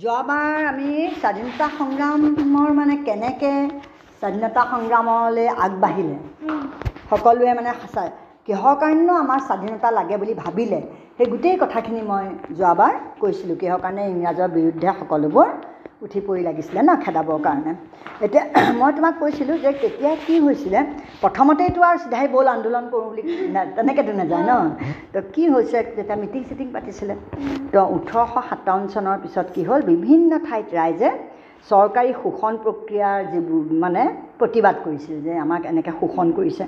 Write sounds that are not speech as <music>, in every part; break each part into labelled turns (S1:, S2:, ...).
S1: যোৱাবাৰ আমি স্বাধীনতা সংগ্ৰামৰ মানে কেনেকৈ স্বাধীনতা সংগ্ৰামলৈ আগবাঢ়িলে? সকলোৱে মানে কিহৰ কাৰণেনো আমাৰ স্বাধীনতা লাগে বুলি ভাবিলে? সেই গোটেই কথাখিনি মই যোৱাবাৰ কৈছিলোঁ কিহৰ কাৰণে ইংৰাজৰ বিৰুদ্ধে সকলোবোৰ উঠি পৰি লাগিছিলে ন খেদাবৰ কাৰণে। এতিয়া <clears throat> মই তোমাক কৈছিলোঁ যে কেতিয়া কি হৈছিলে প্ৰথমতেইতো আৰু চিধাই ব'ল আন্দোলন কৰোঁ বুলি তেনেকৈতো নাযায় ন। তো কি হৈছে যেতিয়া মিটিং চিটিং পাতিছিলে তো ওঠৰশ সাতাৱন্ন চনৰ পিছত কি হ'ল বিভিন্ন ঠাইত ৰাইজে চৰকাৰী শোষণ প্ৰক্ৰিয়াৰ যিবোৰ মানে প্ৰতিবাদ কৰিছিল যে আমাক এনেকৈ শোষণ কৰিছে।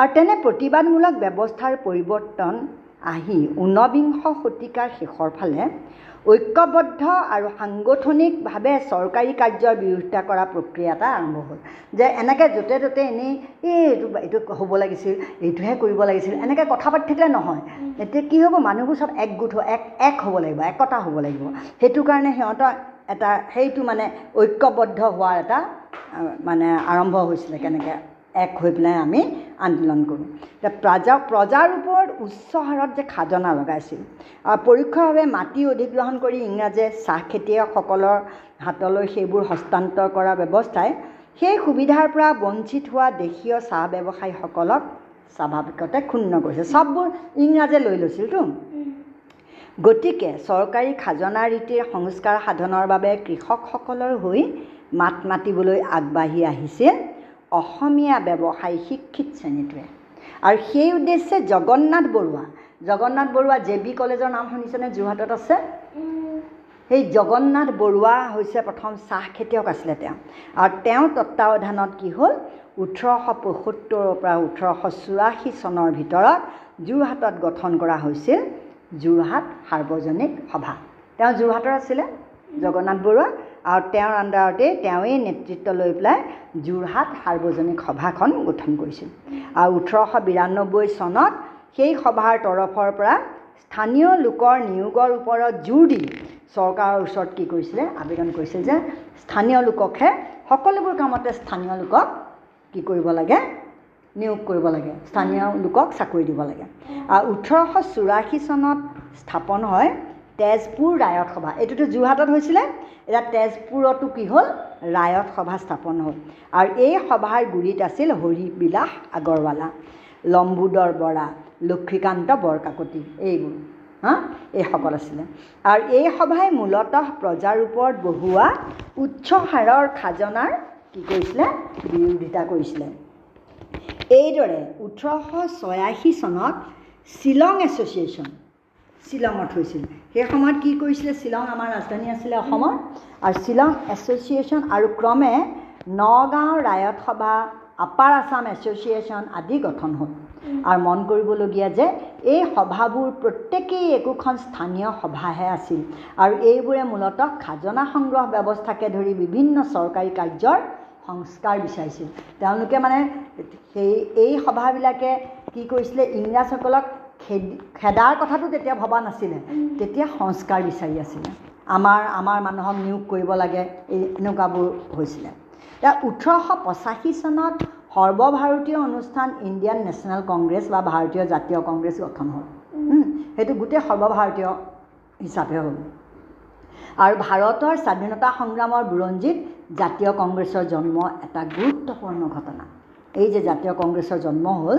S1: আৰু তেনে প্ৰতিবাদমূলক ব্যৱস্থাৰ পৰিৱৰ্তন আহি ঊনবিংশ শতিকাৰ শেষৰ ফালে ঐক্যবদ্ধ আৰু সাংগঠনিকভাৱে চৰকাৰী কাৰ্যৰ বিৰোধিতা কৰা প্ৰক্ৰিয়া এটা আৰম্ভ হ'ল। যে এনেকৈ য'তে ত'তে এনেই এই এইটো এইটো হ'ব লাগিছিল এইটোহে কৰিব লাগিছিল এনেকৈ কথা পাতি থাকিলে নহয় এতিয়া কি হ'ব? মানুহবোৰ চব একগোট হ'ব এক এক হ'ব লাগিব একতা হ'ব লাগিব। সেইটো কাৰণে সিহঁতৰ এটা সেইটো মানে ঐক্যবদ্ধ হোৱাৰ এটা মানে আৰম্ভ হৈছিলে কেনেকৈ। এক হৈ পেলাই আমি আন্দোলন কৰোঁ। এতিয়া প্ৰজা প্ৰজাৰ ওপৰত উচ্চ হাৰত যে খাজনা লগাইছিল আৰু পৰোক্ষভাৱে মাটি অধিগ্ৰহণ কৰি ইংৰাজে চাহ খেতিয়কসকলৰ হাতলৈ সেইবোৰ হস্তান্তৰ কৰা ব্যৱস্থাই সেই সুবিধাৰ পৰা বঞ্চিত হোৱা দেশীয় চাহ ব্যৱসায়ীসকলক স্বাভাৱিকতে ক্ষুণ্ণ কৰিছে। চববোৰ ইংৰাজে লৈ লৈছিলতো গতিকে চৰকাৰী খাজনা ৰীতিৰ সংস্কাৰ সাধনৰ বাবে কৃষকসকলৰ হৈ মাত মাতিবলৈ আগবাঢ়ি আহিছিল অসমীয়া ব্যৱসায়ী শিক্ষিত শ্ৰেণীটোৱে। আৰু সেই উদ্দেশ্যে জগন্নাথ বৰুৱা জগন্নাথ বৰুৱা জে বি কলেজৰ নাম শুনিছেনে? যোৰহাটত আছে? সেই জগন্নাথ বৰুৱা হৈছে প্ৰথম চাহ খেতিয়ক আছিলে তেওঁ। আৰু তেওঁৰ তত্বাৱধানত কি হ'ল? ওঠৰশ পঁয়সত্তৰৰ পৰা ওঠৰশ চৌৰাশী চনৰ ভিতৰত যোৰহাটত গঠন কৰা হৈছিল যোৰহাট সাৰ্বজনিক সভা। তেওঁ যোৰহাটৰ আছিলে? জগন্নাথ বৰুৱা আৰু তেওঁৰ আণ্ডাৰতেই তেওঁৱেই নেতৃত্ব লৈ পেলাই যোৰহাট সাৰ্বজনিক সভাখন গঠন কৰিছিল। আৰু ওঠৰশ বিৰান্নব্বৈ চনত সেই সভাৰ তৰফৰ পৰা স্থানীয় লোকৰ নিয়োগৰ ওপৰত জোৰ দি চৰকাৰৰ ওচৰত কি কৰিছিলে? আবেদন কৰিছিল যে স্থানীয় লোককহে সকলোবোৰ কামতে স্থানীয় লোকক কি কৰিব লাগে? নিয়োগ কৰিব লাগে। স্থানীয় লোকক চাকৰি দিব লাগে। আৰু ওঠৰশ চৌৰাশী চনত স্থাপন হয় তেজপুৰ ৰায়ত সভা। এইটোতো যোৰহাটত হৈছিলে। এতিয়া তেজপুৰতো কি হ'ল? ৰায়ত সভা স্থাপন হ'ল। আৰু এই সভাৰ গুৰিত আছিল হৰিবিলাস আগৰৱালা লম্বোদৰ বৰা লক্ষীকান্ত বৰকাকতি। এইবোৰ হা? এইসকল আছিলে। আৰু এই সভাই মূলতঃ প্ৰজাৰ ওপৰত বহোৱা উচ্চ হাৰৰ খাজনাৰ কি কৰিছিলে? বিৰোধিতা কৰিছিলে। এইদৰে ওঠৰশ ছয়াশী চনত শ্বিলং এছ'চিয়েশ্যন শ্বিলঙত হৈছিল। সেই সময়ত কি কৰিছিলে? শ্বিলং আমাৰ ৰাজধানী আছিলে অসমৰ আৰু শ্বিলং এছ'চিয়েশ্যন আৰু ক্ৰমে নগাঁও ৰায়ত সভা আপাৰ আছাম এছ'চিয়েশ্যন আদি গঠন হ'ল। আৰু মন কৰিবলগীয়া যে এই সভাবোৰ প্ৰত্যেকেই একোখন স্থানীয় সভাহে আছিল। আৰু এইবোৰে মূলতঃ খাজনা সংগ্ৰহ ব্যৱস্থাকে ধৰি বিভিন্ন চৰকাৰী কাৰ্যৰ সংস্কাৰ বিচাৰিছিল। তেওঁলোকে মানে সেই এই সভাবিলাকে কি কৰিছিলে? ইংৰাজসকলক খেদি খেদাৰ কথাটো তেতিয়া ভবা নাছিলে। তেতিয়া সংস্কাৰ বিচাৰি আছিলে। আমাৰ আমাৰ মানুহক নিয়োগ কৰিব লাগে এই এনেকুৱাবোৰ হৈছিলে। এতিয়া ওঠৰশ পঁচাশী চনত সৰ্বভাৰতীয় অনুষ্ঠান ইণ্ডিয়ান নেশ্যনেল কংগ্ৰেছ বা ভাৰতীয় জাতীয় কংগ্ৰেছ গঠন হ'ল। সেইটো গোটেই সৰ্বভাৰতীয় হিচাপে হ'ল। আৰু ভাৰতৰ স্বাধীনতা সংগ্ৰামৰ বুৰঞ্জীত জাতীয় কংগ্ৰেছৰ জন্ম এটা গুৰুত্বপূৰ্ণ ঘটনা। এই যে জাতীয় কংগ্ৰেছৰ জন্ম হ'ল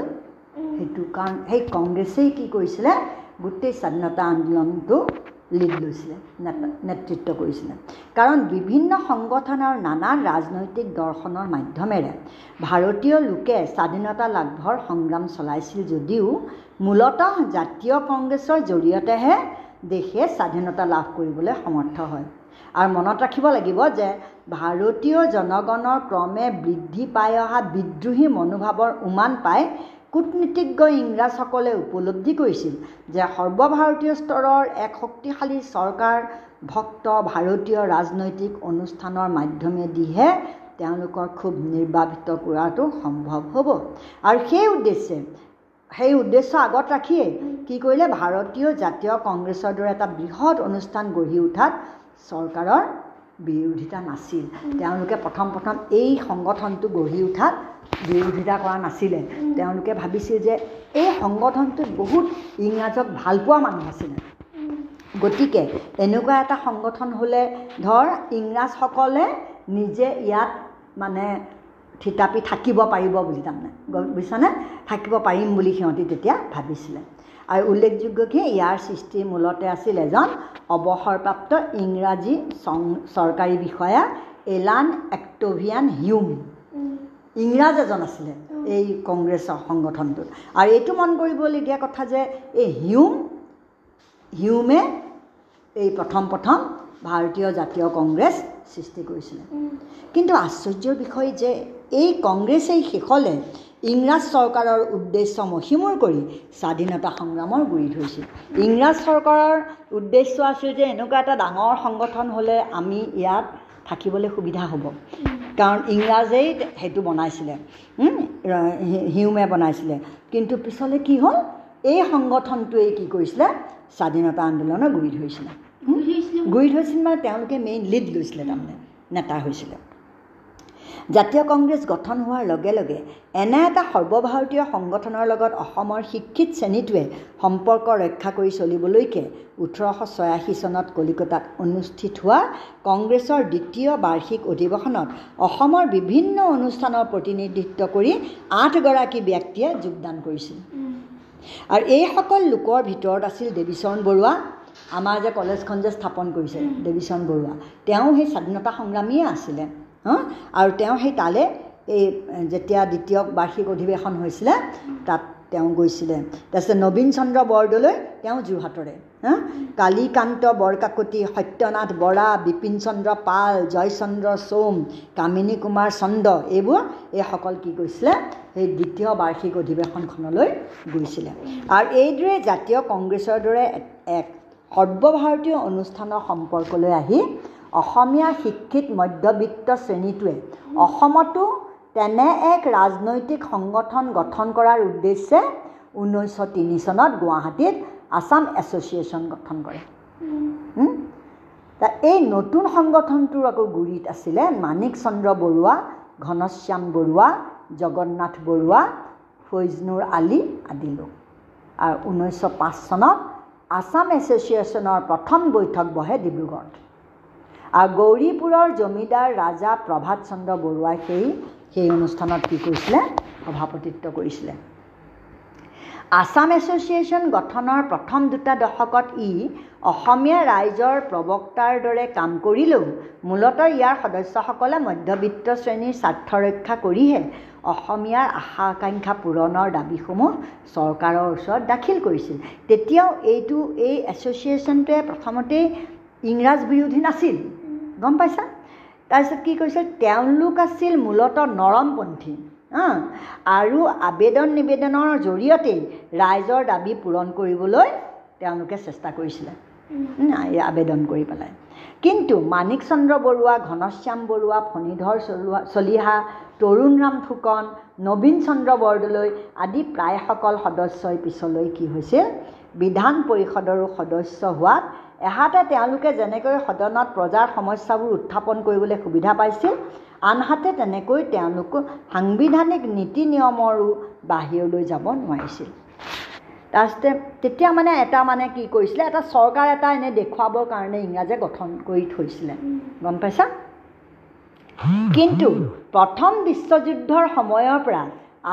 S1: সেইটো কাৰণ সেই কংগ্ৰেছেই কি কৰিছিলে গোটেই স্বাধীনতা আন্দোলনটো লিড লৈছিলে নেতা নেতৃত্ব কৰিছিলে কাৰণ বিভিন্ন সংগঠন আৰু নানান ৰাজনৈতিক দৰ্শনৰ মাধ্যমেৰে ভাৰতীয় লোকে স্বাধীনতা লাভৰ সংগ্ৰাম চলাইছিল যদিও মূলতঃ জাতীয় কংগ্ৰেছৰ জৰিয়তেহে দেশে স্বাধীনতা লাভ কৰিবলৈ সমৰ্থ হয় আৰু মনত ৰাখিব লাগিব যে ভাৰতীয় জনগণৰ ক্ৰমে বৃদ্ধি পাই অহা বিদ্ৰোহী মনোভাৱৰ উমান পাই কূটনীতিজ্ঞ ইংৰাজসকলে উপলব্ধি কৰিছিল যে সৰ্বভাৰতীয় স্তৰৰ এক শক্তিশালী চৰকাৰ ভক্ত ভাৰতীয় ৰাজনৈতিক অনুষ্ঠানৰ মাধ্যমেদিহে তেওঁলোকৰ খুব নিৰ্বাপিত কৰাটো সম্ভৱ হ'ব। আৰু সেই উদ্দেশ্যে সেই উদ্দেশ্য আগত ৰাখিয়েই কি কৰিলে ভাৰতীয় জাতীয় কংগ্ৰেছৰ দৰে এটা বৃহৎ অনুষ্ঠান গঢ়ি উঠাত চৰকাৰৰ বিৰোধিতা নাছিল। তেওঁলোকে প্ৰথম প্ৰথম এই সংগঠনটো গঢ়ি উঠাত বিৰোধিতা কৰা নাছিলে। তেওঁলোকে ভাবিছিল যে এই সংগঠনটোত বহুত ইংৰাজক ভালপোৱা মানুহ আছিলে। গতিকে এনেকুৱা এটা সংগঠন হ'লে ধৰ ইংৰাজসকলে নিজে ইয়াত মানে থিতাপি থাকিব পাৰিব বুলি তাৰমানে। বুজিছানে? থাকিব পাৰিম বুলি সিহঁতি তেতিয়া ভাবিছিলে। আৰু উল্লেখযোগ্য কি ইয়াৰ সৃষ্টিৰ মূলতে আছিল এজন অৱসৰপ্ৰাপ্ত ইংৰাজী চং চৰকাৰী বিষয়া এলান এক্টভিয়ান হিউম। ইংৰাজ এজন আছিলে এই কংগ্ৰেছৰ সংগঠনটোত। আৰু এইটো মন কৰিবলগীয়া কথা যে এই হিউম হিউমে এই প্ৰথম প্ৰথম ভাৰতীয় জাতীয় কংগ্ৰেছ সৃষ্টি কৰিছিলে। কিন্তু আশ্চৰ্যৰ বিষয় যে এই কংগ্ৰেছেই শেষলে ইংৰাজ চৰকাৰৰ উদ্দেশ্য মষিমূৰ কৰি স্বাধীনতা সংগ্ৰামৰ গুৰি ধৰিছিল। ইংৰাজ চৰকাৰৰ উদ্দেশ্য আছিল যে এনেকুৱা এটা ডাঙৰ সংগঠন হ'লে আমি ইয়াত থাকিবলৈ সুবিধা হ'ব। কাৰণ ইংৰাজেই সেইটো বনাইছিলে। হিউমে বনাইছিলে। কিন্তু পিছলৈ কি হ'ল? এই সংগঠনটোৱেই কি কৰিছিলে? স্বাধীনতা আন্দোলনৰ গুৰি ধৰিছিলে। গুৰি ধৰিছিল। মানে তেওঁলোকে মেইন লিড লৈছিলে তাৰমানে নেতা হৈছিলে। জাতীয় কংগ্ৰেছ গঠন হোৱাৰ লগে লগে এনে এটা সৰ্বভাৰতীয় সংগঠনৰ লগত অসমৰ শিক্ষিত শ্ৰেণীটোৱে সম্পৰ্ক ৰক্ষা কৰি চলিবলৈকে ওঠৰশ ছয়াশী চনত কলিকতাত অনুষ্ঠিত হোৱা কংগ্ৰেছৰ দ্বিতীয় বাৰ্ষিক অধিৱেশনত অসমৰ বিভিন্ন অনুষ্ঠানৰ প্ৰতিনিধিত্ব কৰি আঠগৰাকী ব্যক্তিয়ে যোগদান কৰিছিল। আৰু এইসকল লোকৰ ভিতৰত আছিল দেৱীচৰণ বৰুৱা আমাৰ যে কলেজখন যে স্থাপন কৰিছে দেৱীচৰণ বৰুৱা। তেওঁ সেই স্বাধীনতা সংগ্ৰামীয়ে আছিলে। আৰু তেওঁ সেই তালৈ এই যেতিয়া দ্বিতীয় বাৰ্ষিক অধিৱেশন হৈছিলে তাত তেওঁ গৈছিলে। তাৰপিছত নবীন চন্দ্ৰ বৰদলৈ তেওঁ যোৰহাটৰে কালীকান্ত বৰকাকতি সত্যনাথ বৰা বিপিন চন্দ্ৰ পাল জয়চন্দ্ৰ চোম কামিনী কুমাৰ চন্দ্ৰ এইবোৰ এইসকল কি গৈছিলে সেই দ্বিতীয় বাৰ্ষিক অধিৱেশনখনলৈ গৈছিলে। আৰু এইদৰে জাতীয় কংগ্ৰেছৰ দৰে এক সৰ্বভাৰতীয় অনুষ্ঠানৰ সম্পৰ্কলৈ আহি অসমীয়া শিক্ষিত মধ্যবিত্ত শ্ৰেণীটোৱে অসমতো তেনে এক ৰাজনৈতিক সংগঠন গঠন কৰাৰ উদ্দেশ্যে ঊনৈছশ তিনি চনত গুৱাহাটীত আছাম এছ'চিয়েশ্যন গঠন কৰে। এই নতুন সংগঠনটোৰ আকৌ গুৰিত আছিলে মাণিক চন্দ্ৰ বৰুৱা ঘনশ্যাম বৰুৱা জগন্নাথ বৰুৱা ফৈজনুৰ আলী আদি লোক। আৰু ঊনৈছশ পাঁচ চনত আছাম এছ'চিয়েশ্যনৰ প্ৰথম বৈঠক বহে ডিব্ৰুগড়ত। গৌৰীপুৰৰ জমিদাৰ ৰাজা প্ৰভাত চন্দ্ৰ বৰুৱাই সেই সেই অনুষ্ঠানত কি কৰিছিলে? সভাপতিত্ব কৰিছিলে। আছাম এছ'চিয়েশ্যন গঠনৰ প্ৰথম দুটা দশকত ই অসমীয়া ৰাইজৰ প্ৰবক্তাৰ দৰে কাম কৰিলেও মূলতঃ ইয়াৰ সদস্যসকলে মধ্যবিত্ত শ্ৰেণীৰ স্বাৰ্থ ৰক্ষা কৰিহে অসমীয়াৰ আশা আকাংক্ষা পূৰণৰ দাবীসমূহ চৰকাৰৰ ওচৰত দাখিল কৰিছিল। তেতিয়াও এইটো এই এছ'চিয়েশ্যনটোৱে প্ৰথমতেই ইংৰাজ বিৰোধী নাছিল। গম পাইছা? তাৰপিছত কি কৈছিল তেওঁলোক আছিল মূলতঃ নৰমপন্থী হা? আৰু আবেদন নিবেদনৰ জৰিয়তেই ৰাইজৰ দাবী পূৰণ কৰিবলৈ তেওঁলোকে চেষ্টা কৰিছিলে আবেদন কৰি পেলাই। কিন্তু মাণিক চন্দ্ৰ বৰুৱা ঘনশ্যাম বৰুৱা ফণীধৰ চলোৱা চলিহা তৰুণৰাম ফুকন নবীন চন্দ্ৰ বৰদলৈ আদি প্ৰায়সকল সদস্যই পিছলৈ কি হৈছিল? বিধান পৰিষদৰো সদস্য হোৱাত এহাতে তেওঁলোকে যেনেকৈ সদনত প্ৰজাৰ সমস্যাবোৰ উত্থাপন কৰিবলৈ সুবিধা পাইছিল আনহাতে তেনেকৈ তেওঁলোকো সাংবিধানিক নীতি নিয়মৰো বাহিৰলৈ যাব নোৱাৰিছিল। তাৰপিছতে তেতিয়া মানে এটা মানে কি কৰিছিলে এটা চৰকাৰ এটা এনেই দেখুৱাবৰ কাৰণে ইংৰাজে গঠন কৰি থৈছিলে। গম পাইছা? কিন্তু প্ৰথম বিশ্বযুদ্ধৰ সময়ৰ পৰা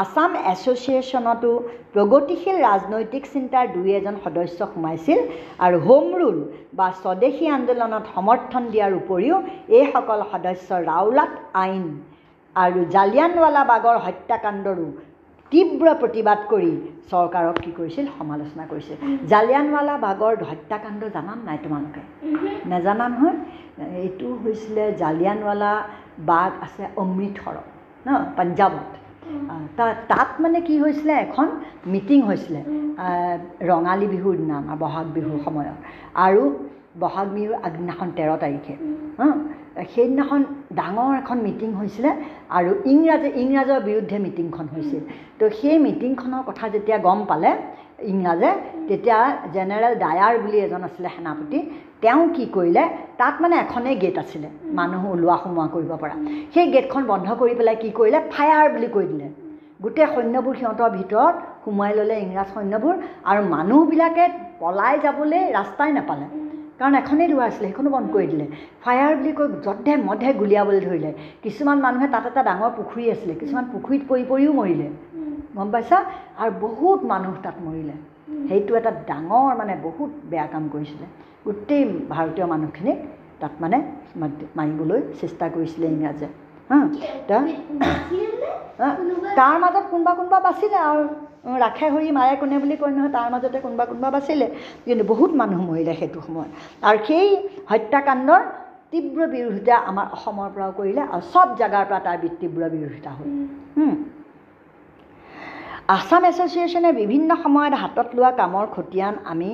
S1: আছাম এছ'চিয়েশ্যনতো প্ৰগতিশীল ৰাজনৈতিক চিন্তাৰ দুই এজন সদস্য সোমাইছিল আৰু হোম ৰুল বা স্বদেশী আন্দোলনত সমৰ্থন দিয়াৰ উপৰিও এইসকল সদস্য ৰাওলাট আইন আৰু জালিয়ানৱালাবাগৰ হত্যাকাণ্ডৰো তীব্ৰ প্ৰতিবাদ কৰি চৰকাৰক কি কৰিছিল? সমালোচনা কৰিছিল। জালিয়ানৱালা বাগৰ হত্যাকাণ্ড জানান নাই তোমালোকে? নেজানা নহয় এইটো হৈছিলে জালিয়ানৱালা বাগ আছে অমৃতসৰত ন? পঞ্জাৱত। তাত মানে কি হৈছিলে এখন মিটিং হৈছিলে ৰঙালী বিহুৰ দিনা আমাৰ বহাগ বিহুৰ সময়ত। আৰু বহাগ বিহুৰ আগদিনাখন তেৰ তাৰিখে। সেইদিনাখন ডাঙৰ এখন মিটিং হৈছিলে আৰু ইংৰাজে ইংৰাজৰ বিৰুদ্ধে মিটিংখন হৈছিল। তো সেই মিটিংখনৰ কথা যেতিয়া গম পালে ইংৰাজে তেতিয়া জেনেৰেল ডায়াৰ বুলি এজন আছিলে সেনাপতি তেওঁ কি কৰিলে? তাত মানে এখনেই গেট আছিলে। মানুহ ওলোৱা সোমোৱা কৰিব পৰা। সেই গেটখন বন্ধ কৰি পেলাই কি কৰিলে? ফায়াৰ বুলি কৈ দিলে। গোটেই সৈন্যবোৰ সিহঁতৰ ভিতৰত সোমোৱাই ল'লে ইংৰাজ সৈন্যবোৰ আৰু মানুহবিলাকে পলাই যাবলৈ ৰাস্তাই নাপালে। কাৰণ এখনেই দুৱাৰ আছিলে সেইখনো বন্ধ কৰি দিলে। ফায়াৰ বুলি কৈ যধে মধে গুলিয়াবলৈ ধৰিলে। কিছুমান মানুহে তাত এটা ডাঙৰ পুখুৰী আছিলে। কিছুমান পুখুৰীত পৰি পৰিও মৰিলে গম পাইছা? আৰু বহুত মানুহ তাত মৰিলে। সেইটো এটা ডাঙৰ মানে বহুত বেয়া কাম কৰিছিলে। গোটেই ভাৰতীয় মানুহখিনিক তাত মানে মাৰিবলৈ চেষ্টা কৰিছিলে ইংৰাজে। হা? তাৰ মাজত কোনোবা কোনোবা বাচিলে আৰু ৰাখে হৰি মাৰে কোনে বুলি কয় নহয় তাৰ মাজতে কোনোবা কোনোবা বাচিলে। কিন্তু বহুত মানুহ মৰিলে সেইটো সময়ত। আৰু সেই হত্যাকাণ্ডৰ তীব্ৰ বিৰোধিতা আমাৰ অসমৰ পৰাও কৰিলে আৰু চব জেগাৰ পৰা তাৰ তীব্ৰ বিৰোধিতা হ'ল। আছাম এছ'চিয়েশ্যনে বিভিন্ন সময়ত হাতত লোৱা কামৰ খতিয়ান আমি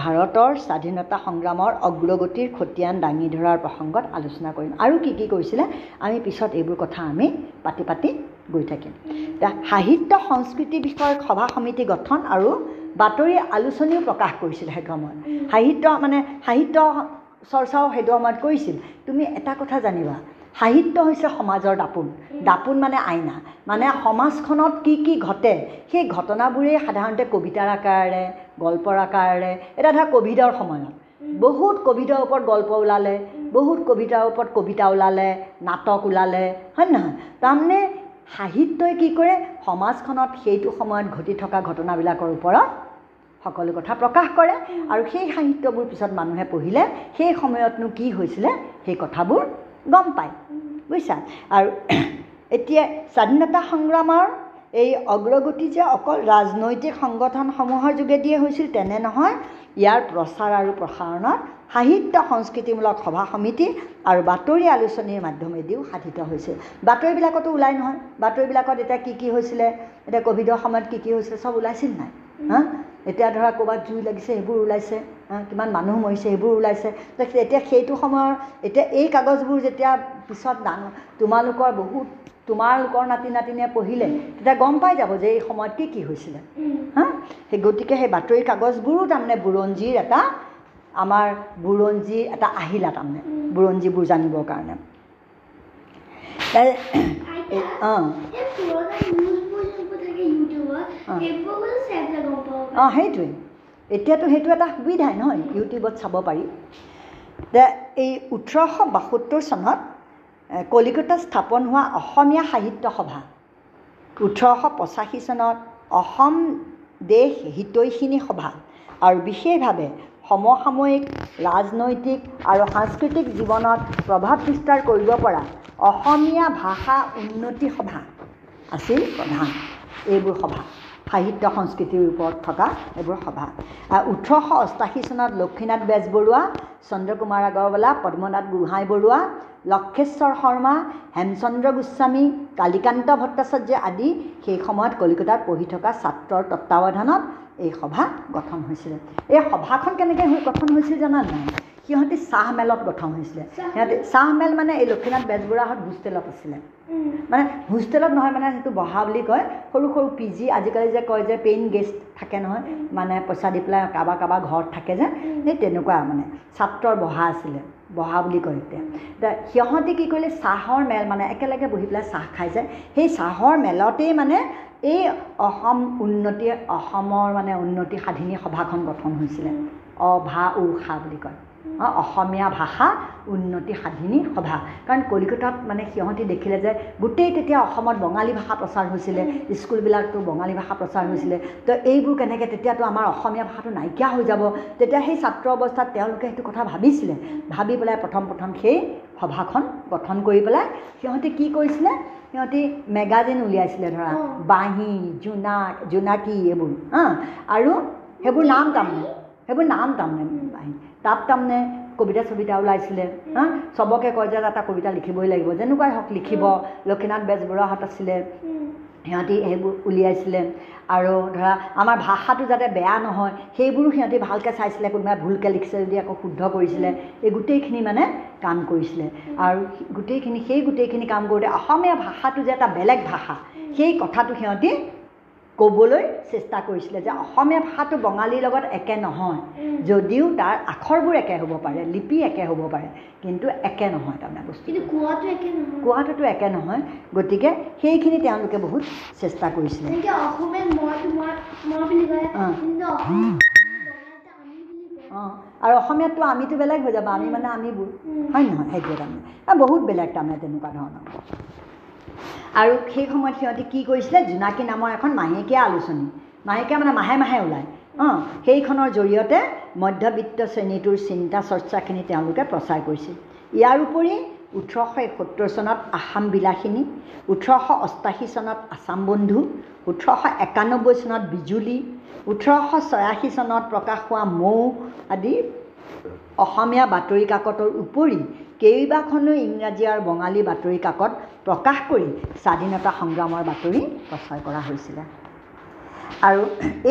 S1: ভাৰতৰ স্বাধীনতা সংগ্ৰামৰ অগ্ৰগতিৰ খতিয়ান দাঙি ধৰাৰ প্ৰসংগত আলোচনা কৰিম। আৰু কি কি কৰিছিলে আমি পিছত এইবোৰ কথা আমি পাতি পাতি গৈ থাকিম। এতিয়া সাহিত্য সংস্কৃতি বিষয়ক সভা সমিতি গঠন আৰু বাতৰি আলোচনীও প্ৰকাশ কৰিছিলে সেইটো সময়ত। সাহিত্য মানে সাহিত্য চৰ্চাও সেইটো সময়ত কৰিছিল। তুমি এটা কথা জানিবা সাহিত্য হৈছে সমাজৰ দাপোন। দাপোন মানে আইনা। মানে সমাজখনত কি কি ঘটে সেই ঘটনাবোৰেই সাধাৰণতে কবিতাৰ আকাৰেৰে গল্পৰ আকাৰেৰে এতিয়া ধৰা ক'ভিডৰ সময়ত। বহুত ক'ভিডৰ ওপৰত গল্প ওলালে বহুত কবিতাৰ ওপৰত কবিতা ওলালে নাটক ওলালে হয় নহয়? তাৰমানে সাহিত্যই কি কৰে সমাজখনত সেইটো সময়ত ঘটি থকা ঘটনাবিলাকৰ ওপৰত সকলো কথা প্ৰকাশ কৰে আৰু সেই সাহিত্যবোৰ পিছত মানুহে পঢ়িলে সেই সময়তনো কি হৈছিলে সেই কথাবোৰ গম পায় বুজিছা? আৰু <clears throat> এতিয়া স্বাধীনতা সংগ্ৰামৰ এই অগ্ৰগতি যে অকল ৰাজনৈতিক সংগঠনসমূহৰ যোগেদিয়ে হৈছিল তেনে নহয় ইয়াৰ প্ৰচাৰ আৰু প্ৰসাৰণত সাহিত্য সংস্কৃতিমূলক সভা সমিতি আৰু বাতৰি আলোচনীৰ মাধ্যমেদিও সাধিত হৈছিল। বাতৰিবিলাকতো ওলাই নহয়। বাতৰিবিলাকত এতিয়া কি কি হৈছিলে? এতিয়া ক'ভিডৰ সময়ত কি কি হৈছিলে? চব ওলাইছিল নাই? হা? এতিয়া ধৰা ক'ৰবাত জুই লাগিছে সেইবোৰ ওলাইছে হা, কিমান মানুহ মৰিছে সেইবোৰ ওলাইছে। এতিয়া সেইটো সময়ৰ এতিয়া এই কাগজবোৰ যেতিয়া পিছত ডাঙৰ তোমালোকৰ বহুত তোমালোকৰ নাতি নাতিনীয়ে পঢ়িলে তেতিয়া গম পাই যাব যে এই সময়ত কি কি হৈছিলে হা? সেই গতিকে সেই বাতৰি কাগজবোৰো তাৰমানে বুৰঞ্জীৰ এটা আমাৰ বুৰঞ্জীৰ এটা আহিলা তাৰমানে বুৰঞ্জীবোৰ জানিবৰ কাৰণে। অঁ। অঁ। সেইটোৱে। এতিয়াতো সেইটো এটা সুবিধাই নহয় ইউটিউবত চাব পাৰি। যে এই ওঠৰশ বাসত্তৰ চনত কলিকতাত স্থাপন হোৱা অসমীয়া সাহিত্য সভা। ওঠৰশ পঁচাশী চনত অসম দেশ হিতৈষিনী সভা। আৰু বিশেষভাৱে সমসাময়িক ৰাজনৈতিক আৰু সাংস্কৃতিক জীৱনত প্ৰভাৱ বিস্তাৰ কৰিব পৰা অসমীয়া ভাষা উন্নতি সভা আছিল প্ৰধান এইবোৰ সভা। সাহিত্য সংস্কৃতিৰ ওপৰত থকা এইবোৰ সভা। ওঠৰশ অষ্টাশী চনত লক্ষ্মীনাথ বেজবৰুৱা চন্দ্ৰকুমাৰ আগৰৱালা পদ্মনাথ গোহাঁই বৰুৱা লক্ষেশ্বৰ শৰ্মা হেমচন্দ্ৰ গোস্বামী কালিকান্ত ভট্টাচাৰ্য আদি সেই সময়ত কলিকতাত পঢ়ি থকা ছাত্ৰৰ তত্বাৱধানত এই সভা গঠন হৈছিলে। এই সভাখন কেনেকৈ গঠন হৈছিল জানা নাই সিহঁতি চাহ মেলত গঠন হৈছিলে। সিহঁতি চাহ মেল মানে এই লক্ষ্মীনাথ বেজবৰুৱাহঁত হোষ্টেলত আছিলে। মানে হোষ্টেলত নহয় মানে সেইটো বহা বুলি কয়। সৰু সৰু পি জি আজিকালি যে কয় যে পেইন গেষ্ট থাকে নহয়। মানে পইচা দি পেলাই কাৰোবাৰ কাৰোবাৰ ঘৰত থাকে যে। সেই তেনেকুৱা মানে। ছাত্ৰৰ বহা আছিলে। বহা বুলি কয় এতিয়া। এতিয়া সিহঁতি কি কৰিলে চাহৰ মেল মানে একেলগে বহি পেলাই চাহ খাই যায়। সেই চাহৰ মেলতেই মানে এই অসম উন্নতি অসমৰ মানে উন্নতি সাধিনী সভাখন গঠন হৈছিলে। অভা উষা বুলি কয়। অসমীয়া ভাষা উন্নতি সাধিনী সভা। কাৰণ কলিকতাত মানে সিহঁতি দেখিলে যে গোটেই তেতিয়া অসমত বঙালী ভাষা প্ৰচাৰ হৈছিলে স্কুলবিলাকতো বঙালী ভাষা প্ৰচাৰ হৈছিলে। তো এইবোৰ কেনেকৈ তেতিয়াতো আমাৰ অসমীয়া ভাষাটো নাইকিয়া হৈ যাব। তেতিয়া সেই ছাত্ৰ অৱস্থাত তেওঁলোকে সেইটো কথা ভাবিছিলে। ভাবি পেলাই প্ৰথম প্ৰথম সেই সভাখন গঠন কৰি পেলাই সিহঁতি কি কৰিছিলে সিহঁতি মেগাজিন উলিয়াইছিলে ধৰা। বাঁহী জোনাক জোনাকী এইবোৰ হা। আৰু সেইবোৰ নাম তাৰমানে সেইবোৰ নাম তাৰমানে। তাত তাৰমানে কবিতা চবিতা ওলাইছিলে হা? চবকে কয় যে এটা কবিতা লিখিবই লাগিব। যেনেকুৱাই হওক লিখিব লক্ষ্মীনাথ বেজবৰুৱাহঁত আছিলে সিহঁতি সেইবোৰ উলিয়াইছিলে। আৰু ধৰা আমাৰ ভাষাটো যাতে বেয়া নহয় সেইবোৰো সিহঁতি ভালকৈ চাইছিলে কোনোবাই ভুলকৈ লিখিছে যদি আকৌ শুদ্ধ কৰিছিলে এই গোটেইখিনি মানে কাম কৰিছিলে। আৰু গোটেইখিনি সেই গোটেইখিনি কাম কৰোঁতে অসমীয়া ভাষাটো যে এটা বেলেগ ভাষা সেই কথাটো সিহঁতি ক'বলৈ চেষ্টা কৰিছিলে যে অসমীয়া ভাষাটো বঙালীৰ লগত একে নহয়। যদিও তাৰ আখৰবোৰ একে হ'ব পাৰে লিপি একে হ'ব পাৰে কিন্তু একে নহয় তাৰমানে বস্তু
S2: কিন্তু কোৱাটো একে নহয়।
S1: কোৱাটোতো একে নহয় গতিকে সেইখিনি তেওঁলোকে বহুত চেষ্টা কৰিছিলে। অ। আৰু অসমীয়াততো আমিতো বেলেগ হৈ যাব আমি মানে আমিবোৰ। হয় নহয়? সেইটোৱে তাৰমানে। বহুত বেলেগ তাৰমানে তেনেকুৱা ধৰণৰ। আৰু সেই সময়ত সিহঁতি কি কৰিছিলে? জোনাকী নামৰ এখন মাহেকীয়া আলোচনী। মাহেকীয়া মানে মাহে মাহে ওলায়। অঁ সেইখনৰ জৰিয়তে মধ্যবিত্ত শ্ৰেণীটোৰ চিন্তা চৰ্চাখিনি তেওঁলোকে প্ৰচাৰ কৰিছিল। ইয়াৰ উপৰি ওঠৰশ এসত্তৰ চনত আসাম বিলাসিনী ওঠৰশ অষ্টাশী চনত আছাম বন্ধু ওঠৰশ একানব্বৈ চনত বিজুলী ওঠৰশ ছয়াশী চনত প্ৰকাশ হোৱা মৌ আদি অসমীয়া বাতৰি কাকতৰ উপৰি কেইবাখনো ইংৰাজী আৰু বঙালী বাতৰি কাকত প্ৰকাশ কৰি স্বাধীনতা সংগ্ৰামৰ বাতৰি প্ৰচাৰ কৰা হৈছিলে। আৰু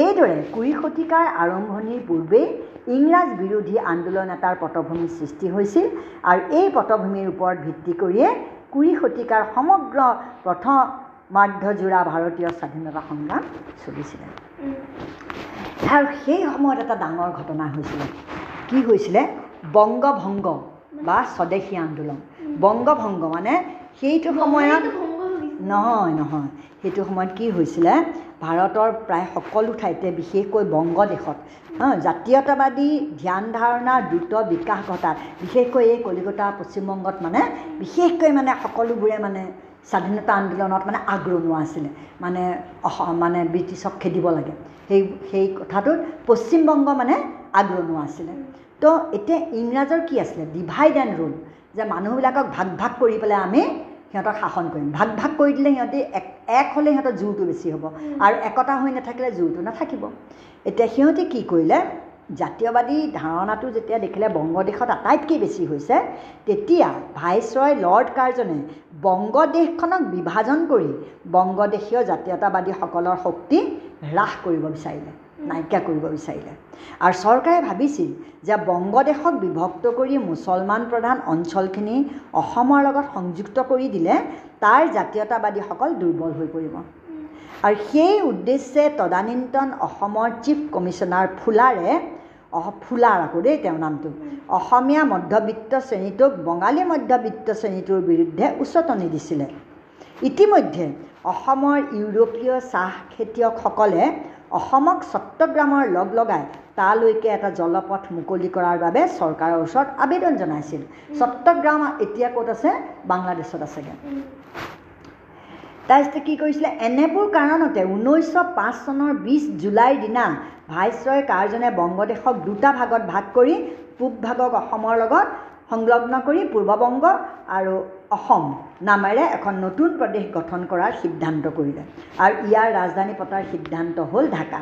S1: এইদৰে কুৰি শতিকাৰ আৰম্ভণিৰ পূৰ্বেই ইংৰাজ বিৰোধী আন্দোলন এটাৰ পটভূমিৰ সৃষ্টি হৈছিল আৰু এই পটভূমিৰ ওপৰত ভিত্তি কৰিয়ে কুৰি শতিকাৰ সমগ্ৰ প্ৰথমাৰ্ধজোৰা ভাৰতীয় স্বাধীনতা সংগ্ৰাম চলিছিলে। আৰু সেই সময়ত এটা ডাঙৰ ঘটনা হৈছিলে। কি হৈছিলে? বংগভংগ বা স্বদেশী আন্দোলন। বংগভংগ মানে সেইটো সময়ত। নহয় নহয়। সেইটো সময়ত কি হৈছিলে? ভাৰতৰ প্ৰায় সকলো ঠাইতে বিশেষকৈ বংগদেশত জাতীয়তাবাদী ধ্যান ধাৰণাৰ দ্ৰুত বিকাশ ঘটাত বিশেষকৈ এই কলিকতা পশ্চিমবংগত মানে বিশেষকৈ মানে সকলোবোৰে মানে স্বাধীনতা আন্দোলনত মানে আগ্ৰহ আছিলে। মানে মানে ব্ৰিটিছক খেদিব লাগে। সেই সেই কথাটোত পশ্চিমবংগ মানে আগ্ৰহ আছিলে। তো এতিয়া ইংৰাজৰ কি আছিলে? ডিভাইড এণ্ড ৰুল যে মানুহবিলাকক ভাগ ভাগ কৰি পেলাই আমি সিহঁতক শাসন কৰিম। ভাগ ভাগ কৰি দিলে সিহঁতি এক এক হ'লে সিহঁতৰ জোৰটো বেছি হ'ব আৰু একতা হৈ নাথাকিলে জোৰটো নাথাকিব। এতিয়া সিহঁতি কি কৰিলে? জাতীয়বাদী ধাৰণাটো যেতিয়া দেখিলে বংগদেশত আটাইতকৈ বেছি হৈছে তেতিয়া ভাইচৰয় লৰ্ড কাৰ্জনে বংগদেশখনক বিভাজন কৰি বংগদেশীয় জাতীয়তাবাদীসকলৰ শক্তি হ্ৰাস কৰিব বিচাৰিলে। নাইকিয়া কৰিব বিচাৰিলে। আৰু চৰকাৰে ভাবিছিল যে বংগদেশক বিভক্ত কৰি মুছলমান প্ৰধান অঞ্চলখিনি অসমৰ লগত সংযুক্ত কৰি দিলে তাৰ জাতীয়তাবাদীসকল দুৰ্বল হৈ পৰিব। আৰু সেই উদ্দেশ্যে তদানীন্তন অসমৰ চিফ কমিশ্যনাৰ ফুলাৰে ফুলাৰ আকৌ দেই তেওঁৰ নামটো অসমীয়া মধ্যবিত্ত শ্ৰেণীটোক বঙালী মধ্যবিত্ত শ্ৰেণীটোৰ বিৰুদ্ধে উচতনি দিছিলে। ইতিমধ্যে অসমৰ ইউৰোপীয় চাহ খেতিয়কসকলে অসমক চট্টগ্ৰামৰ লগ লগাই তালৈকে এটা জলপথ মুকলি কৰাৰ বাবে চৰকাৰৰ ওচৰত আবেদন জনাইছিল। চট্টগ্ৰাম এতিয়া ক'ত আছে? বাংলাদেশত আছেগৈ। তাৰপিছতে কি কৰিছিলে? এনেবোৰ কাৰণতে ঊনৈছশ পাঁচ চনৰ বিছ জুলাইৰ দিনা ভাইচৰয় কাৰ্জনে বংগদেশক দুটা ভাগত ভাগ কৰি পূব ভাগক অসমৰ লগত সংলগ্ন কৰি পূৰ্ববংগ আৰু অসম নামেৰে এখন নতুন প্ৰদেশ গঠন কৰাৰ সিদ্ধান্ত কৰিলে। আৰু ইয়াৰ ৰাজধানী পতাৰ সিদ্ধান্ত হ'ল ঢাকা।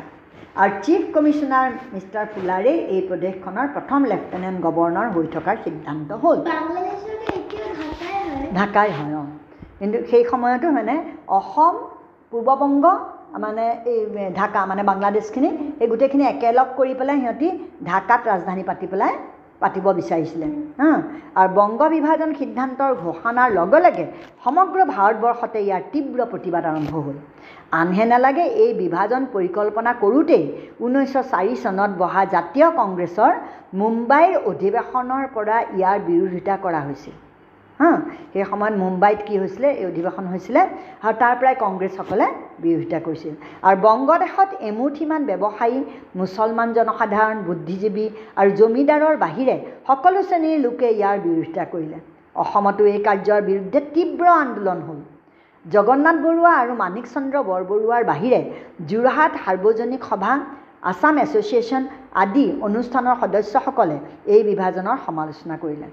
S1: আৰু চিফ কমিশ্যনাৰ মিষ্টাৰ ফুলাৰে এই প্ৰদেশখনৰ প্ৰথম লেফটেনেণ্ট গভৰ্ণৰ হৈ থকাৰ সিদ্ধান্ত হ'ল।
S2: হয়?
S1: ঢাকাই হয় অঁ। কিন্তু সেই সময়তো মানে অসম পূৰ্ববংগ মানে এই ঢাকা মানে বাংলাদেশখিনি এই গোটেইখিনি একেলগ কৰি পেলাই সিহঁতি ঢাকাত ৰাজধানী পাতি পেলাই পাতিব বিচাৰিছিলে হা? আৰু বংগ বিভাজন সিদ্ধান্তৰ ঘোষণাৰ লগে লগে সমগ্ৰ ভাৰতবৰ্ষতে ইয়াৰ তীব্ৰ প্ৰতিবাদ আৰম্ভ হ'ল। আনহে নালাগে এই বিভাজন পৰিকল্পনা কৰোঁতেই ঊনৈছশ চাৰি চনত বহা জাতীয় কংগ্ৰেছৰ মুম্বাইৰ অধিৱেশনৰ পৰা ইয়াৰ বিৰোধিতা কৰা হৈছিল। হা সেই সময়ত মুম্বাইত কি হৈছিলে এই অধিৱেশন হৈছিলে আৰু তাৰ পৰাই কংগ্ৰেছসকলে বিৰোধিতা কৰিছিল। আৰু বংগদেশত এমুঠিমান ব্যৱসায়ী মুছলমান জনসাধাৰণ বুদ্ধিজীৱী আৰু জমিদাৰৰ বাহিৰে সকলো শ্ৰেণীৰ লোকে ইয়াৰ বিৰোধিতা কৰিলে। অসমতো এই কাৰ্যৰ বিৰুদ্ধে তীব্ৰ আন্দোলন হ'ল। জগন্নাথ বৰুৱা আৰু মাণিক চন্দ্ৰ বৰবৰুৱাৰ বাহিৰে যোৰহাট সাৰ্বজনিক সভা আছাম এছ'চিয়েশ্যন আদি অনুষ্ঠানৰ সদস্যসকলে এই বিভাজনৰ সমালোচনা কৰিলে।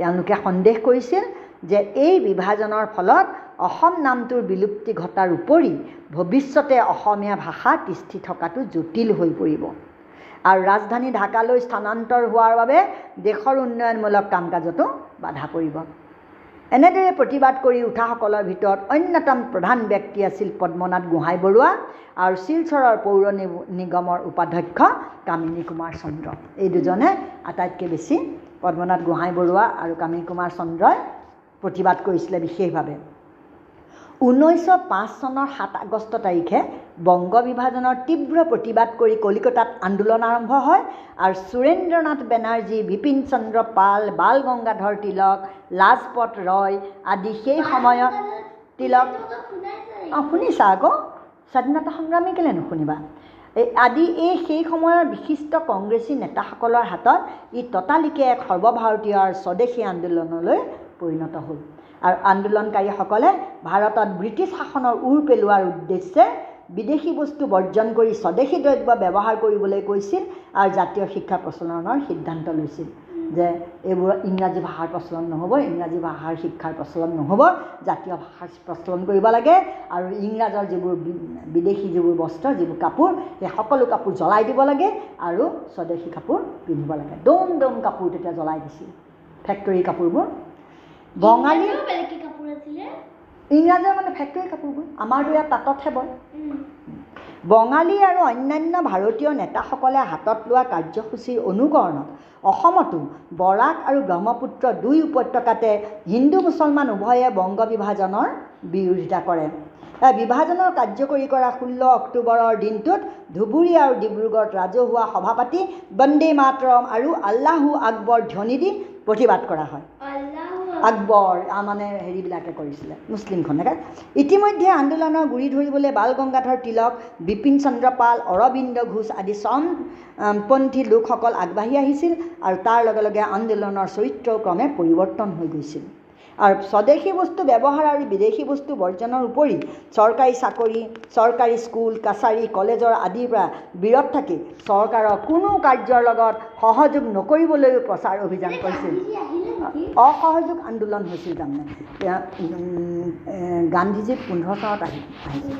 S1: তেওঁলোকে সন্দেহ কৰিছিল যে এই বিভাজনৰ ফলত অসম নামটোৰ বিলুপ্তি ঘটাৰ উপৰি ভৱিষ্যতে অসমীয়া ভাষা তিষ্ঠি থকাটো জটিল হৈ পৰিব। আৰু ৰাজধানী ঢাকালৈ স্থানান্তৰ হোৱাৰ বাবে দেশৰ উন্নয়নমূলক কাম কাজতো বাধা পৰিব। এনেদৰে প্ৰতিবাদ কৰি উঠাসকলৰ ভিতৰত অন্যতম প্ৰধান ব্যক্তি আছিল পদ্মনাথ গোহাঁই বৰুৱা আৰু শিলচৰৰ পৌৰ নিগমৰ উপাধ্যক্ষ কামিনী কুমাৰ চন্দ্ৰ। এই দুজনে আটাইতকৈ বেছি পদ্মনাথ গোহাঁই বৰুৱা আৰু কামিনী কুমাৰ চন্দ্ৰই প্ৰতিবাদ কৰিছিলে বিশেষভাৱে। ঊনৈছশ পাঁচ চনৰ সাত আগষ্ট তাৰিখে বংগ বিভাজনৰ তীব্ৰ প্ৰতিবাদ কৰি কলিকতাত আন্দোলন আৰম্ভ হয় আৰু সুৰেন্দ্ৰনাথ বেনাৰ্জী বিপিন চন্দ্ৰ পাল বাল গংগাধৰ তিলক লাজপত ৰয় আদি সেই সময়ত তিলক অঁ শুনিছা আকৌ? স্বাধীনতা সংগ্ৰামী কেলৈ নুশুনিবা? আদি এই সেই সময়ৰ বিশিষ্ট কংগ্ৰেছী নেতাসকলৰ হাতত ই ততালিকে এক সৰ্বভাৰতীয় আৰু স্বদেশী আন্দোলনলৈ পৰিণত হ'ল। আৰু আন্দোলনকাৰীসকলে ভাৰতত ব্ৰিটিছ শাসনৰ উৰ পেলোৱাৰ উদ্দেশ্যে বিদেশী বস্তু বৰ্জন কৰি স্বদেশী দ্ৰব্য ব্যৱহাৰ কৰিবলৈ কৈছিল আৰু জাতীয় শিক্ষা প্ৰচলনৰ সিদ্ধান্ত লৈছিল। যে এইবোৰ ইংৰাজী ভাষাৰ প্ৰচলন নহ'ব ইংৰাজী ভাষাৰ শিক্ষাৰ প্ৰচলন নহ'ব জাতীয় ভাষাৰ প্ৰচলন কৰিব লাগে আৰু ইংৰাজৰ যিবোৰ বিদেশী যিবোৰ বস্ত্ৰ যিবোৰ কাপোৰ সেই সকলো কাপোৰ জ্বলাই দিব লাগে আৰু স্বদেশী কাপোৰ পিন্ধিব লাগে। দম দম কাপোৰ তেতিয়া জ্বলাই দিছিল ফেক্টৰী কাপোৰবোৰ। বঙালী
S2: ইংৰাজীৰো কাপোৰ আছিলে?
S1: ইংৰাজৰ মানে ফেক্টৰী কাপোৰবোৰ আমাৰতো ইয়াত তাঁততহে বয়। বঙালী আৰু অন্যান্য ভাৰতীয় নেতাসকলে হাতত লোৱা কাৰ্যসূচীৰ অনুকৰণত অসমতো বৰাক আৰু ব্ৰহ্মপুত্ৰ দুই উপত্যকাতে হিন্দু মুছলমান উভয়ে বংগ বিভাজনৰ বিৰোধিতা কৰে। বিভাজনৰ কাৰ্যকৰী কৰা ষোল্ল অক্টোবৰৰ দিনটোত ধুবুৰী আৰু ডিব্ৰুগড়ত ৰাজহুৱা সভা পাতি বন্দে মাতৰম আৰু আল্লাহু আকবৰ ধ্বনি দি প্ৰতিবাদ কৰা হয়। আকবৰ মানে হেৰিবিলাকে কৰিছিলে মুছলিমখনে ইতিমধ্যে আন্দোলনৰ গুৰি ধৰিবলৈ বাল গংগাধৰ তিলক বিপিন চন্দ্ৰ পাল অৰবিন্দ ঘোষ আদি চৰমপন্থী লোকসকল আগবাঢ়ি আহিছিল আৰু তাৰ লগে লগে আন্দোলনৰ চৰিত্ৰও ক্ৰমে পৰিৱৰ্তন হৈ গৈছিল। আৰু স্বদেশী বস্তু ব্যৱহাৰ আৰু বিদেশী বস্তু বৰ্জনৰ উপৰি চৰকাৰী চাকৰি চৰকাৰী স্কুল কাছাৰী কলেজৰ আদিৰ পৰা বিৰত থাকি চৰকাৰৰ কোনো কাৰ্যৰ লগত সহযোগ নকৰিবলৈও প্ৰচাৰ অভিযান কৰিছিল। অসহযোগ আন্দোলন হৈছিল তাৰমানে। গান্ধীজী পোন্ধৰ চনত আহি আহিছিল।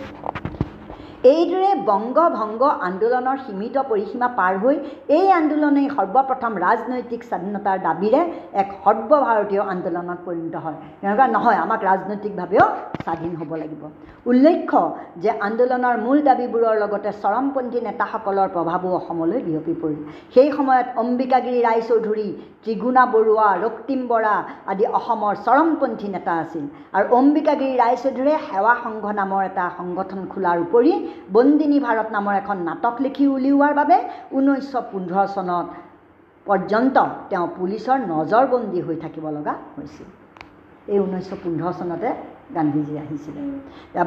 S1: এইদৰে বংগ ভংগ আন্দোলনৰ সীমিত পৰিসীমা পাৰ হৈ এই আন্দোলনেই সৰ্বপ্ৰথম ৰাজনৈতিক স্বাধীনতাৰ দাবীৰে এক সৰ্বভাৰতীয় আন্দোলনত পৰিণত হয়। তেনেকুৱা নহয় আমাক ৰাজনৈতিকভাৱেও স্বাধীন হ'ব লাগিব। উল্লেখ্য যে আন্দোলনৰ মূল দাবীবোৰৰ লগতে চৰমপন্থী নেতাসকলৰ প্ৰভাৱো অসমলৈ বিয়পি পৰিল। সেই সময়ত অম্বিকাগিৰি ৰায়চৌধুৰী ত্ৰিগুণা বৰুৱা ৰক্তিম বৰা আদি অসমৰ চৰমপন্থী নেতা আছিল। আৰু অম্বিকাগিৰি ৰায়চৌধুৰীয়ে সেৱা সংঘ নামৰ এটা সংগঠন খোলাৰ উপৰি বন্দিনী ভাৰত নামৰ এখন নাটক লিখি উলিওৱাৰ বাবে ঊনৈছশ পোন্ধৰ চনত পৰ্যন্ত তেওঁ পুলিচৰ নজৰবন্দী হৈ থাকিব লগা হৈছিল। এই ঊনৈছশ পোন্ধৰ চনতে গান্ধীজী আহিছিলে।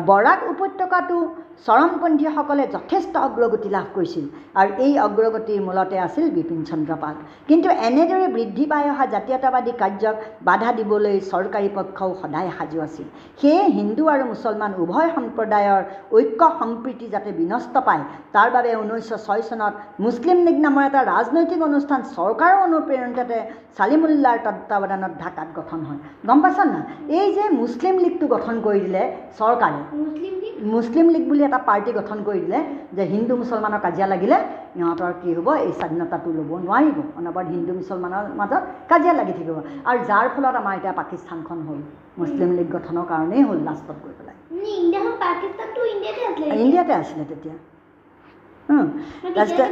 S1: বৰাক উপত্যকাটো চৰমপন্থীসকলে যথেষ্ট অগ্ৰগতি লাভ কৰিছিল আৰু এই অগ্ৰগতিৰ মূলতে আছিল বিপিন চন্দ্ৰ পাল। কিন্তু এনেদৰে বৃদ্ধি পাই অহা জাতীয়তাবাদী কাৰ্যক বাধা দিবলৈ চৰকাৰী পক্ষও সদায় সাজু আছিল। সেয়ে হিন্দু আৰু মুছলমান উভয় সম্প্ৰদায়ৰ ঐক্য সম্প্ৰীতি যাতে বিনষ্ট পায় তাৰ বাবে ঊনৈছশ ছয় চনত মুছলিম লীগ নামৰ এটা ৰাজনৈতিক অনুষ্ঠান চৰকাৰৰ অনুপ্ৰেৰণতে চালিমুল্লাৰ তত্বাৱধানত ঢাকাত গঠন হয়। গম পাইছা না এই যে মুছলিম লীগটো গঠন কৰি দিলে চৰকাৰে।
S2: মুছলিম লীগ?
S1: বুলি এটা পাৰ্টি গঠন কৰি দিলে যে হিন্দু মুছলমানৰ কাজিয়া লাগিলে ইহঁতৰ কি হ'ব এই স্বাধীনতাটো ল'ব নোৱাৰিব। অনবৰত হিন্দু মুছলমানৰ মাজত কাজিয়া লাগি থাকিব। আৰু যাৰ ফলত আমাৰ এতিয়া পাকিস্তানখন হ'ল মুছলিম লীগ গঠনৰ কাৰণেই হ'ল লাষ্টত গৈ পেলাই।
S2: ইণ্ডিয়াতে আছিলে
S1: তেতিয়া। তাৰপিছতে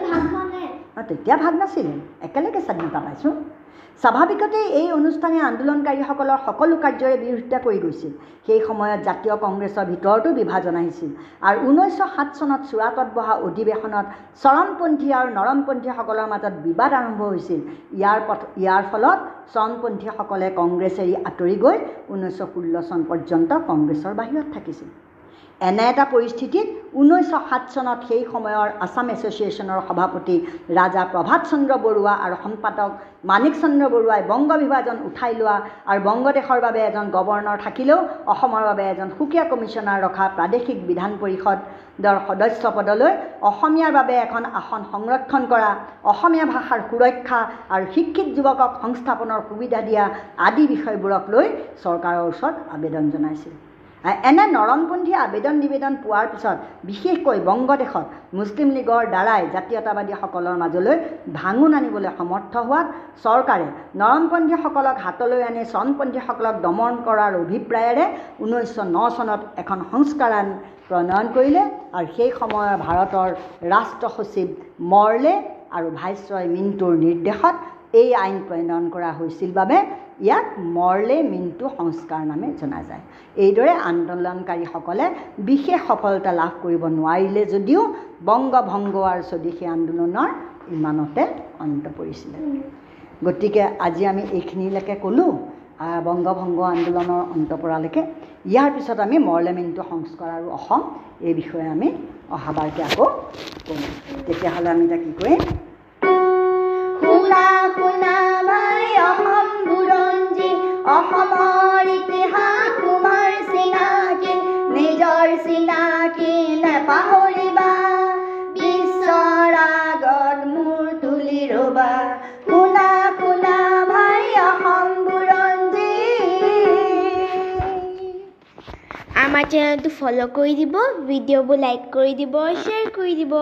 S1: অঁ, তেতিয়া ভাগ নাছিলে। একেলগে স্বাধীনতা পাইছোঁ। স্বাভাৱিকতেই এই অনুষ্ঠানে আন্দোলনকাৰীসকলৰ সকলো কাৰ্যৰে বিৰোধিতা কৰি গৈছিল। সেই সময়ত জাতীয় কংগ্ৰেছৰ ভিতৰতো বিভাজন আহিছিল। আৰু ঊনৈছশ সাত চনত চুৰাটত বহা অধিৱেশনত চৰমপন্থী আৰু নৰমপন্থীসকলৰ মাজত বিবাদ আৰম্ভ হৈছিল। ইয়াৰ পথ ইয়াৰ ফলত চৰমপন্থীসকলে কংগ্ৰেছ এৰি আঁতৰি গৈ ঊনৈছশ ষোল্ল চন পৰ্যন্ত কংগ্ৰেছৰ বাহিৰত থাকিছিল। এনে এটা পৰিস্থিতিত ঊনৈছশ সাত চনত সেই সময়ৰ আছাম এছ'চিয়েশ্যনৰ সভাপতি ৰাজা প্ৰভাত চন্দ্ৰ বৰুৱা আৰু সম্পাদক মাণিক চন্দ্ৰ বৰুৱাই বংগ বিভাজন উঠাই লোৱা আৰু বংগদেশৰ বাবে এজন গৱৰ্ণৰ থাকিলেও অসমৰ বাবে এজন সুকীয়া কমিশ্যনাৰ ৰখা প্ৰাদেশিক বিধান পৰিষদৰ সদস্য পদলৈ অসমীয়াৰ বাবে এখন আসন সংৰক্ষণ কৰা অসমীয়া ভাষাৰ সুৰক্ষা আৰু শিক্ষিত যুৱকক সংস্থাপনৰ সুবিধা দিয়া আদি বিষয়বোৰক লৈ চৰকাৰৰ ওচৰত আবেদন জনাইছিল। এনে নৰমপন্থী আবেদন নিবেদন পোৱাৰ পিছত বিশেষকৈ বংগদেশত মুছলিম লীগৰ দ্বাৰাই জাতীয়তাবাদীসকলৰ মাজলৈ ভাঙোন আনিবলৈ সমৰ্থ হোৱাত চৰকাৰে নৰমপন্থীসকলক হাতলৈ আনি চনপন্থীসকলক দমন কৰাৰ অভিপ্ৰায়েৰে ঊনৈছশ ন চনত এখন সংস্কাৰ প্ৰণয়ন কৰিলে আৰু সেই সময়ৰ ভাৰতৰ ৰাষ্ট্ৰ সচিব মৰ্লে আৰু ভাইচৰয় মিণ্টুৰ নিৰ্দেশত এই আইন প্ৰণয়ন কৰা হৈছিল বাবে ইয়াক মৰ্লে মিণ্টু সংস্কাৰ নামে জনা যায়। এইদৰে আন্দোলনকাৰীসকলে বিশেষ সফলতা লাভ কৰিব নোৱাৰিলে যদিও বংগভংগ আৰু স্বদেশী আন্দোলনৰ ইমানতে অন্ত পৰিছিলে। গতিকে আজি আমি এইখিনিলৈকে ক'লোঁ বংগভংগ আন্দোলনৰ অন্ত পৰালৈকে। ইয়াৰ পিছত আমি মৰ্লেমেণ্টু সংস্কাৰ আৰু অসম এই বিষয়ে আমি অহাবাৰকৈ আকৌ ক'ম। তেতিয়াহ'লে আমি এতিয়া কি কৰিম?
S2: শুনা শুনা ভাই অসম বুৰঞ্জী অসমৰ ইতিহাস তোমাৰ চিনাকি নিজৰ চিনাকি নেপাহৰিবা। বিশ্বৰ আগত মূৰ তুলি ৰবা। শুনা শুনা ভাই অসম বুৰঞ্জী।
S3: আমাৰ চেনেলটো ফ'ল' কৰি দিব ভিডিঅ'বোৰ লাইক কৰি দিব শ্বেয়াৰ কৰি দিব।